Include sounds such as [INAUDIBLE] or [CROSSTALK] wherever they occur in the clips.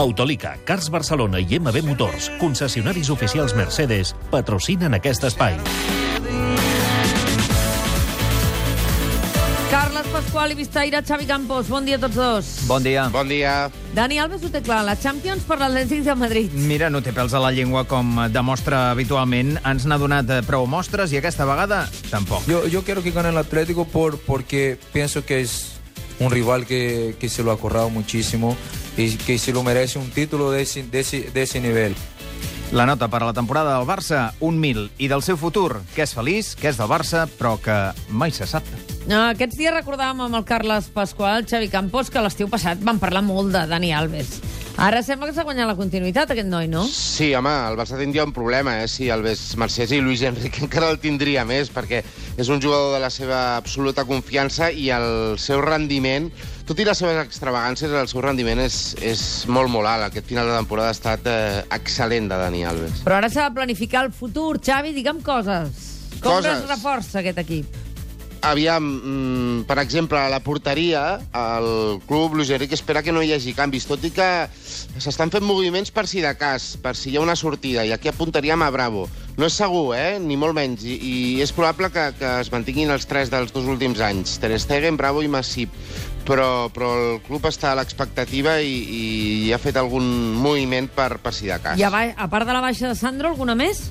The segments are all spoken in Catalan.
Autolica, Cars Barcelona i MB Motors, concessionaris oficials Mercedes, patrocinen aquest espai. Carles Pasqual i Vistaire, Xavi Campos. Bon dia a tots dos. Bon dia. Bon dia. Dani Alves ho té clar, la Champions per l'Atlètic de Madrid. Mira, no té pèls a la llengua com demostra habitualment. Ens n'ha donat eh, prou mostres i aquesta vegada tampoc. Yo, yo quiero que gane el Atlético por, porque pienso que es un rival que, que se lo ha corrado muchísimo y que se lo merece un título de ese, de ese, de ese nivel. La nota per a la temporada del Barça, un mil. I del seu futur, que és feliç, que és del Barça, però que mai se sap. No, aquests dies recordàvem amb el Carles Pasqual, Xavi Campos, que l'estiu passat van parlar molt de Dani Alves. Ara sembla que s'ha guanyat la continuïtat, aquest noi, no? Sí, home, el Barça tindria un problema, eh? Si Alves Mercès i Luis Enrique [LAUGHS] encara el tindria més, perquè és un jugador de la seva absoluta confiança i el seu rendiment, tot i les seves extravagàncies, el seu rendiment és, és molt, molt alt. Aquest final de temporada ha estat eh, excel·lent de Dani Alves. Però ara s'ha de planificar el futur. Xavi, digue'm coses. Com Coses. es reforça aquest equip? Aviam, mm, per exemple, a la porteria, el club Luis Enrique espera que no hi hagi canvis, tot i que s'estan fent moviments per si de cas, per si hi ha una sortida, i aquí apuntaríem a Bravo. No és segur, eh? ni molt menys, i, i és probable que, que es mantinguin els tres dels dos últims anys, Ter Stegen, Bravo i Massip. Però, però el club està a l'expectativa i, i ha fet algun moviment per, per si de cas. I a, a part de la baixa de Sandro, alguna més?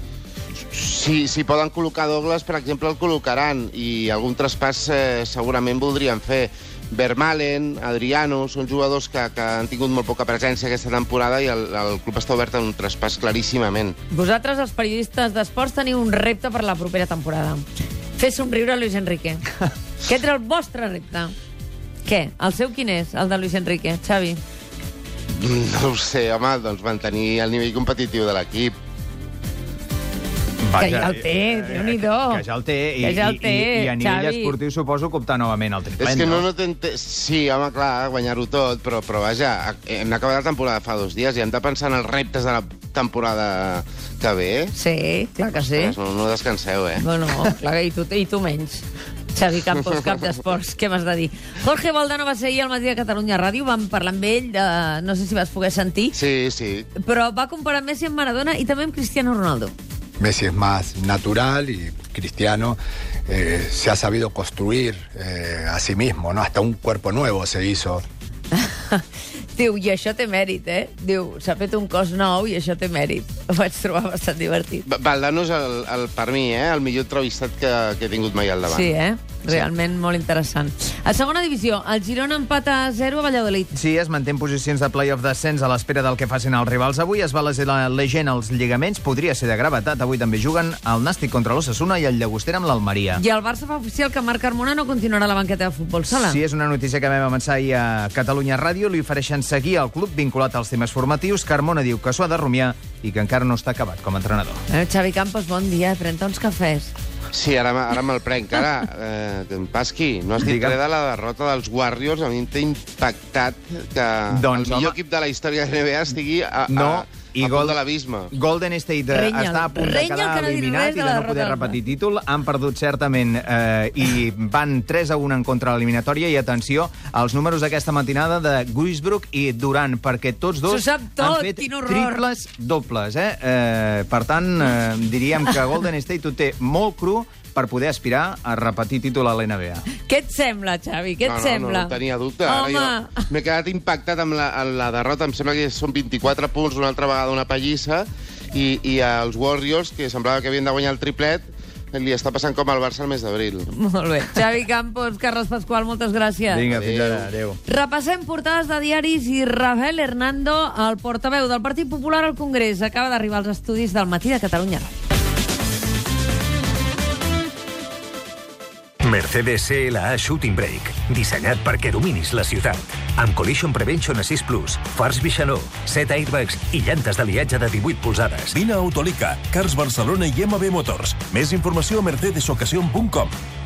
Si, si poden col·locar Douglas, per exemple, el col·locaran i algun traspàs eh, segurament voldrien fer. Vermalen, Adriano, són jugadors que, que han tingut molt poca presència aquesta temporada i el, el club està obert a un traspàs claríssimament. Vosaltres, els periodistes d'esports, teniu un repte per la propera temporada. Fer somriure Luis Enrique. [LAUGHS] Aquest era el vostre repte. Què? El seu quin és, el de Luis Enrique? Xavi? No ho sé, home, doncs mantenir el nivell competitiu de l'equip. Que ja el té, Déu-n'hi-do. Que ja el té. I, Que ja el té, i, i, i a nivell Xavi. esportiu suposo que optar novament al triplet, És que no, no t'ente- Sí, home, clar, guanyar-ho tot, però, però vaja, hem acabat la temporada fa dos dies i hem de pensar en els reptes de la temporada que ve. Sí, clar que sí. No, no descanseu, eh? Bueno, clar, i tu, i tu menys. Xavi Campos, cap d'esports, què m'has de dir? Jorge Valdano va ser ahir al matí de Catalunya Ràdio, vam parlar amb ell, de, no sé si vas poder sentir, Sí, sí. però va comparar Messi amb Maradona i també amb Cristiano Ronaldo. Messi es más natural y Cristiano eh, se ha sabido construir eh, a sí mismo, ¿no? Hasta un cuerpo nuevo se hizo. [LAUGHS] Diu, i això té mèrit, eh? Diu, s'ha fet un cos nou i això té mèrit. [LAUGHS] Ho vaig trobar bastant divertit. Va- Valdano és, el, el, per mi, eh, el millor entrevistat que, que he tingut mai al davant. Sí, eh? Realment molt interessant. A segona divisió, el Girona empata a 0 a Valladolid. Sí, es manté en posicions de playoff descens a l'espera del que facin els rivals. Avui es va leser la legent als lligaments, podria ser de gravetat. Avui també juguen el Nàstic contra l'Ossassuna i el Llagostera amb l'Almeria. I el Barça fa oficial que Marc Carmona no continuarà a la banqueta de futbol sala. Sí, és una notícia que vam avançar ahir a Catalunya Ràdio. Li ofereixen seguir al club vinculat als temes formatius. Carmona diu que s'ho ha de rumiar i que encara no està acabat com a entrenador. Eh, Xavi Campos, bon dia. Pren-te uns cafès. Sí, ara, ara me'l prenc. Ara, eh, em Pasqui, no has dit Digue'm. res de la derrota dels Warriors. A mi m'ha impactat que Doncs, el millor home. equip de la història de NBA estigui a, No, a, i a gol- de l'abisme. Golden State eh, Renya'l, està a punt de renya'l, quedar que no eliminat i de no poder repetir títol. Han perdut certament eh, i van 3 a 1 en contra de l'eliminatòria i atenció als números d'aquesta matinada de Guisbrook i Durant, perquè tots dos tot, han fet triples dobles. Eh? Eh, per tant, eh, diríem que Golden State ho té molt cru per poder aspirar a repetir títol a l'NBA. Què et sembla, Xavi? Què et no, no, sembla? No, no tenia dubte. Ara Home, jo M'he quedat impactat amb la, amb la derrota. Em sembla que són 24 punts, una altra vegada una pallissa, i, i els Warriors, que semblava que havien de guanyar el triplet, li està passant com al Barça el mes d'abril. molt bé. Xavi Campos, Carles Pasqual, moltes gràcies. Vinga, fins ara. Adéu. Repassem portades de diaris i Rafael Hernando, el portaveu del Partit Popular al Congrés, acaba d'arribar als estudis del matí de Catalunya Ràdio. Mercedes CLA Shooting Brake, dissenyat perquè dominis la ciutat. Amb Collision Prevention Assist Plus, fars Bixaló, 7 airbags i llantes d'aliatge de 18 polzades. Vine a Autolica, Cars Barcelona i MB Motors. Més informació a mercedesocasion.com.